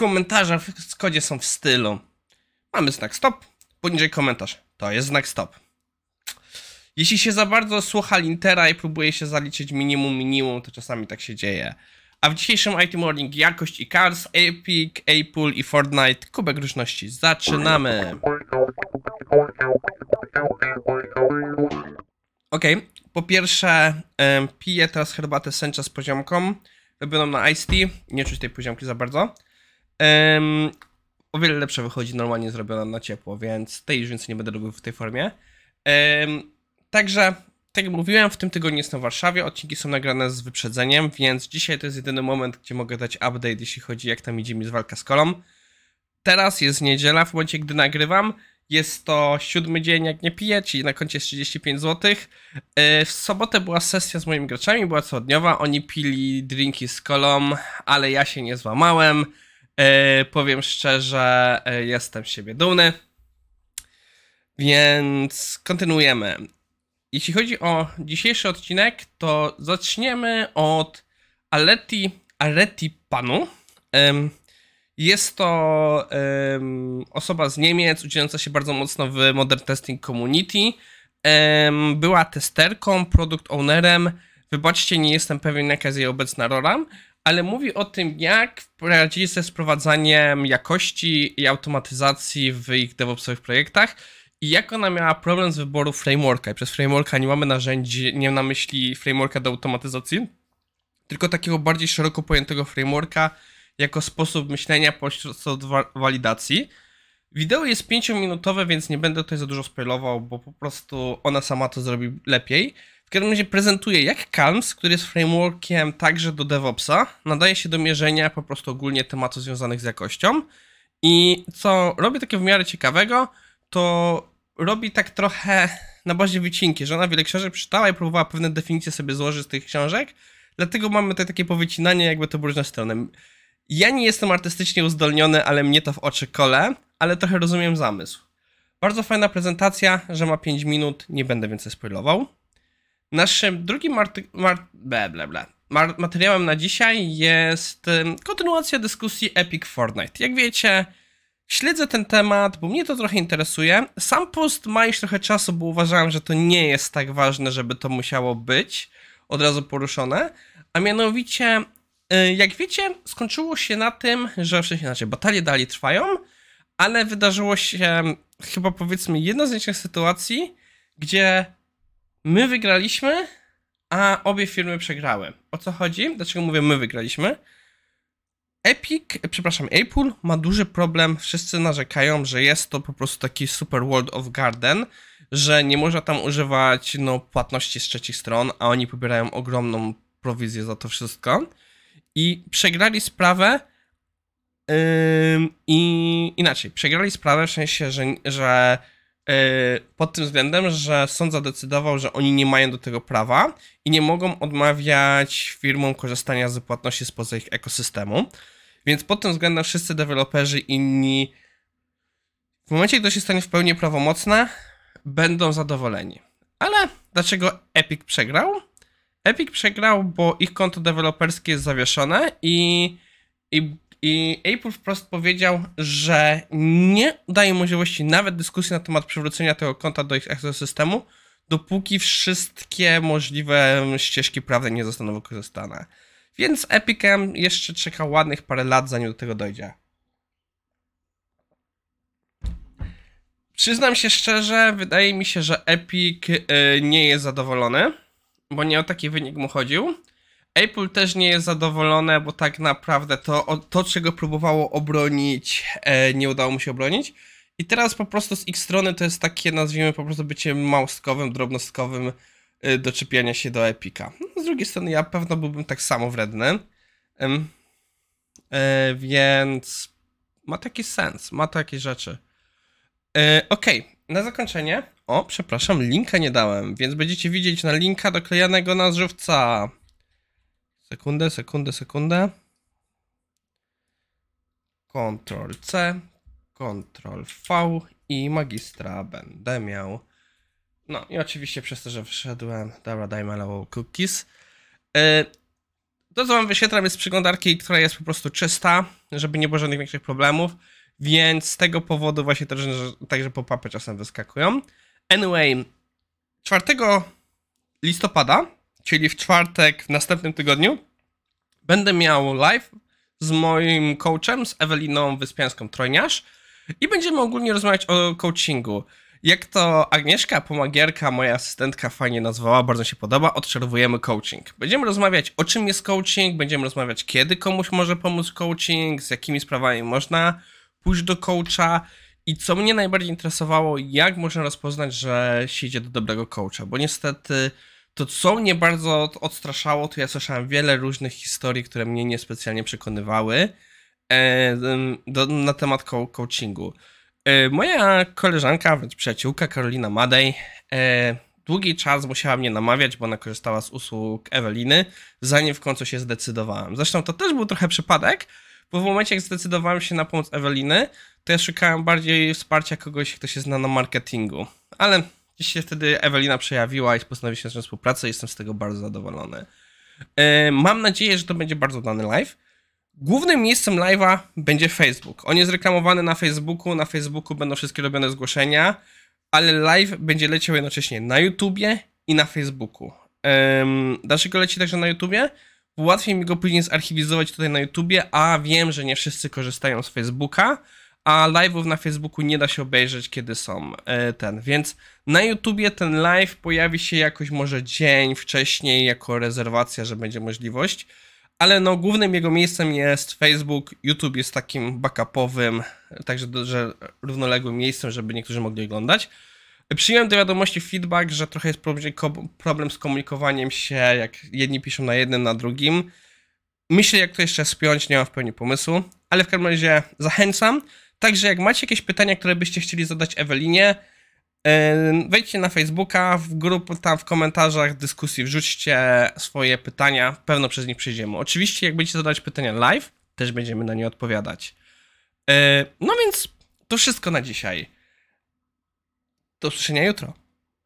komentarze w kodzie są w stylu. Mamy znak stop, poniżej komentarz. To jest znak stop. Jeśli się za bardzo słucha lintera i próbuje się zaliczyć minimum minimum, to czasami tak się dzieje. A w dzisiejszym IT Morning jakość i cars, Epic, Apple i Fortnite, kubek różności. Zaczynamy! Ok, po pierwsze piję teraz herbatę sencha z poziomką, robioną na Ice Tea, nie czuć tej poziomki za bardzo. Em, o wiele lepsze wychodzi normalnie zrobiona na ciepło, więc tej już więcej nie będę robił w tej formie. Em, także, tak jak mówiłem, w tym tygodniu jestem w Warszawie, odcinki są nagrane z wyprzedzeniem, więc dzisiaj to jest jedyny moment, gdzie mogę dać update, jeśli chodzi jak tam idzie mi z walka z kolą. Teraz jest niedziela, w momencie gdy nagrywam, jest to siódmy dzień jak nie piję, czyli na koncie jest 35 zł. Yy, W sobotę była sesja z moimi graczami, była całodniowa, oni pili drinki z kolą, ale ja się nie złamałem. Yy, powiem szczerze, yy, jestem siebie dumny. Więc kontynuujemy. Jeśli chodzi o dzisiejszy odcinek, to zaczniemy od Aleti, Areti Panu. Jest to osoba z Niemiec, udzielająca się bardzo mocno w Modern Testing Community. Była testerką, product ownerem. Wybaczcie, nie jestem pewien, jaka jest jej obecna rola, ale mówi o tym, jak poradzili sobie z wprowadzaniem jakości i automatyzacji w ich DevOpsowych projektach i jak ona miała problem z wyboru frameworka. I przez frameworka nie mamy narzędzi, nie na myśli frameworka do automatyzacji, tylko takiego bardziej szeroko pojętego frameworka jako sposób myślenia pośród wa- walidacji. Wideo jest 5-minutowe, więc nie będę tutaj za dużo spoilował, bo po prostu ona sama to zrobi lepiej. W każdym razie prezentuje, jak Calms, który jest frameworkiem także do DevOpsa, nadaje się do mierzenia po prostu ogólnie tematów związanych z jakością. I co robi takie w miarę ciekawego, to robi tak trochę na bazie wycinki, że ona wiele książek przeczytała i próbowała pewne definicje sobie złożyć z tych książek, dlatego mamy tutaj takie powycinanie, jakby to było różne strony. Ja nie jestem artystycznie uzdolniony, ale mnie to w oczy kole, ale trochę rozumiem zamysł. Bardzo fajna prezentacja, że ma 5 minut, nie będę więcej spoilował. Naszym drugim mar- ble, ble, ble. Mar- materiałem na dzisiaj jest kontynuacja dyskusji Epic Fortnite. Jak wiecie, śledzę ten temat, bo mnie to trochę interesuje. Sam post ma już trochę czasu, bo uważałem, że to nie jest tak ważne, żeby to musiało być od razu poruszone. A mianowicie, y, jak wiecie, skończyło się na tym, że w sensie inaczej, batalie dalej trwają, ale wydarzyło się chyba powiedzmy jedna z nielicznych sytuacji, gdzie my wygraliśmy, a obie firmy przegrały. O co chodzi? Dlaczego mówię my wygraliśmy? Epic, przepraszam, Apple ma duży problem. Wszyscy narzekają, że jest to po prostu taki super World of Garden, że nie można tam używać no, płatności z trzecich stron, a oni pobierają ogromną prowizję za to wszystko. I przegrali sprawę. Ym, I inaczej, przegrali sprawę w sensie, że, że yy, pod tym względem, że sąd zadecydował, że oni nie mają do tego prawa i nie mogą odmawiać firmom korzystania z płatności spoza ich ekosystemu. Więc pod tym względem wszyscy deweloperzy inni w momencie, gdy się stanie w pełni prawomocne, będą zadowoleni. Ale dlaczego Epic przegrał? Epic przegrał, bo ich konto deweloperskie jest zawieszone i, i, i Apple wprost powiedział, że nie daje możliwości nawet dyskusji na temat przywrócenia tego konta do ich ekosystemu, dopóki wszystkie możliwe ścieżki prawne nie zostaną wykorzystane. Więc Epicem jeszcze czeka ładnych parę lat, zanim do tego dojdzie. Przyznam się szczerze, wydaje mi się, że Epic y, nie jest zadowolony, bo nie o taki wynik mu chodził. Apple też nie jest zadowolone, bo tak naprawdę to, to czego próbowało obronić, e, nie udało mu się obronić. I teraz po prostu z ich strony to jest takie, nazwijmy po prostu bycie małstkowym, drobnostkowym y, doczepiania się do Epika. No, z drugiej strony ja pewno byłbym tak samo wredny. E, więc ma taki sens, ma takie rzeczy. E, Okej, na zakończenie. O, przepraszam, linka nie dałem, więc będziecie widzieć na linka doklejanego na żywca. Sekundę, sekundę, sekundę. Ctrl C, Ctrl V i magistra będę miał. No i oczywiście przez to, że wszedłem, dobra, dajmy allow cookies. E, To, co wam wyświetlam, jest przeglądarki, która jest po prostu czysta. żeby nie było żadnych większych problemów, więc z tego powodu właśnie też, że także pop-upy czasem wyskakują. Anyway, 4 listopada, czyli w czwartek w następnym tygodniu, będę miał live z moim coachem, z Eweliną Wyspiańską-Trojniarz i będziemy ogólnie rozmawiać o coachingu. Jak to Agnieszka Pomagierka, moja asystentka, fajnie nazwała, bardzo się podoba, odczerwujemy coaching. Będziemy rozmawiać o czym jest coaching, będziemy rozmawiać kiedy komuś może pomóc coaching, z jakimi sprawami można pójść do coacha i co mnie najbardziej interesowało, jak można rozpoznać, że się idzie do dobrego coacha, bo niestety to co mnie bardzo odstraszało, to ja słyszałem wiele różnych historii, które mnie niespecjalnie przekonywały e, do, na temat coachingu. E, moja koleżanka, wręcz przyjaciółka Karolina Madej, e, długi czas musiała mnie namawiać, bo ona korzystała z usług Eweliny, zanim w końcu się zdecydowałem. Zresztą to też był trochę przypadek, bo w momencie, jak zdecydowałem się na pomoc Eweliny, to ja szukałem bardziej wsparcia kogoś, kto się zna na marketingu. Ale się wtedy Ewelina przejawiła i postanowił się zacząć współpracę jestem z tego bardzo zadowolony. E, mam nadzieję, że to będzie bardzo dany live. Głównym miejscem live'a będzie Facebook. On jest reklamowany na Facebooku, na Facebooku będą wszystkie robione zgłoszenia, ale live będzie leciał jednocześnie na YouTubie i na Facebooku. Um, dlaczego leci także na YouTubie? Bo łatwiej mi go później zarchiwizować tutaj na YouTubie, a wiem, że nie wszyscy korzystają z Facebooka, a live'ów na Facebooku nie da się obejrzeć, kiedy są e, ten. Więc na YouTubie ten live pojawi się jakoś może dzień wcześniej jako rezerwacja, że będzie możliwość ale no głównym jego miejscem jest Facebook, YouTube jest takim backupowym, także że równoległym miejscem, żeby niektórzy mogli oglądać. Przyjąłem do wiadomości feedback, że trochę jest problem z komunikowaniem się, jak jedni piszą na jednym, na drugim. Myślę, jak to jeszcze spiąć, nie mam w pełni pomysłu, ale w każdym razie zachęcam. Także jak macie jakieś pytania, które byście chcieli zadać Ewelinie, Wejdźcie na Facebooka, w grupę, tam w komentarzach dyskusji wrzućcie swoje pytania, pewno przez nich przejdziemy. Oczywiście, jak będziecie zadawać pytania live, też będziemy na nie odpowiadać. No więc to wszystko na dzisiaj. Do usłyszenia jutro.